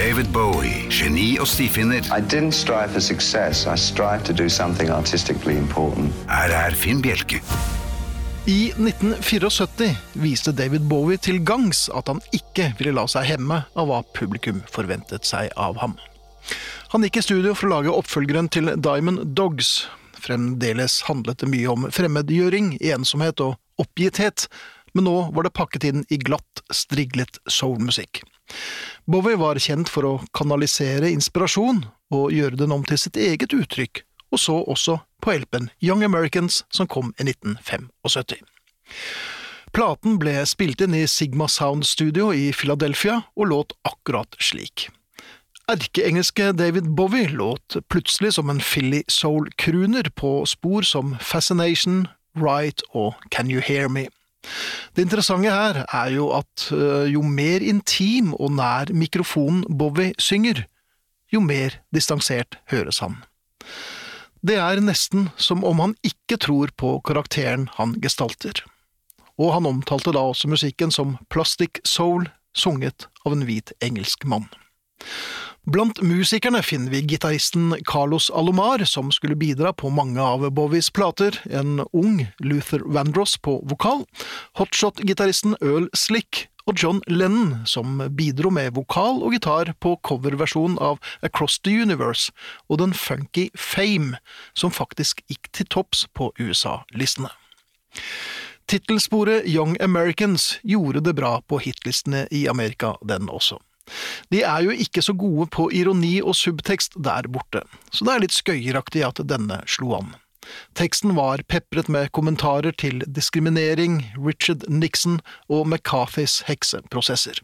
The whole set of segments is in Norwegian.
David Bowie, geni og stifinner. I didn't strive for success. I strived to do something artistically important. Her er Finn Bjelke. I 1974 viste David Bowie til gangs at han ikke ville la seg hemme av hva publikum forventet seg av ham. Han gikk i studio for å lage oppfølgeren til Diamond Dogs. Fremdeles handlet det mye om fremmedgjøring, ensomhet og oppgitthet, men nå var det pakket inn i glatt, striglet soulmusikk. Bowie var kjent for å kanalisere inspirasjon og gjøre den om til sitt eget uttrykk, og så også på LP-en Young Americans som kom i 1975. Platen ble spilt inn i Sigma Sound Studio i Philadelphia og låt akkurat slik. Erkeengelske David Bowie låt plutselig som en Philly soul-crooner på spor som Fascination, Right og Can You Hear Me. Det interessante her er jo at øh, jo mer intim og nær mikrofonen Bowie synger, jo mer distansert høres han. Det er nesten som om han ikke tror på karakteren han gestalter. Og han omtalte da også musikken som plastic soul, sunget av en hvit engelsk mann. Blant musikerne finner vi gitaristen Carlos Alomar, som skulle bidra på mange av Bowies plater, en ung Luther Vandross på vokal, hotshot-gitaristen Earl Slick og John Lennon, som bidro med vokal og gitar på coverversjonen av Across the Universe og den funky Fame, som faktisk gikk til topps på USA-listene. Tittelsporet Young Americans gjorde det bra på hitlistene i Amerika, den også. De er jo ikke så gode på ironi og subtekst der borte, så det er litt skøyeraktig at denne slo an. Teksten var pepret med kommentarer til diskriminering, Richard Nixon og McCarthys hekseprosesser.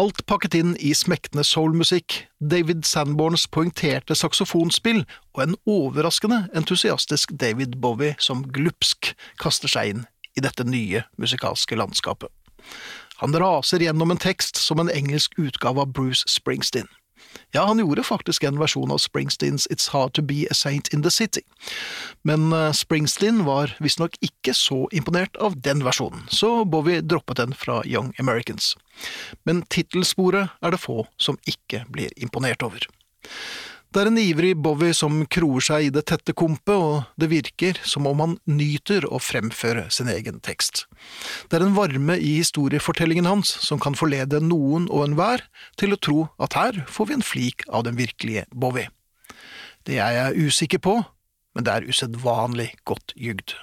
Alt pakket inn i smektende soulmusikk, David Sanborns poengterte saksofonspill og en overraskende entusiastisk David Bowie som glupsk kaster seg inn i dette nye musikalske landskapet. Han raser gjennom en tekst som en engelsk utgave av Bruce Springsteen. Ja, han gjorde faktisk en versjon av Springsteens It's Hard To Be A Saint In The City, men eh, Springsteen var visstnok ikke så imponert av den versjonen, så Bowie droppet den fra Young Americans. Men tittelsporet er det få som ikke blir imponert over. Det er en ivrig Bowie som kroer seg i det tette kompet, og det virker som om han nyter å fremføre sin egen tekst. Det er en varme i historiefortellingen hans som kan forlede noen og enhver til å tro at her får vi en flik av den virkelige Bowie. Det er jeg usikker på, men det er usedvanlig godt jugd.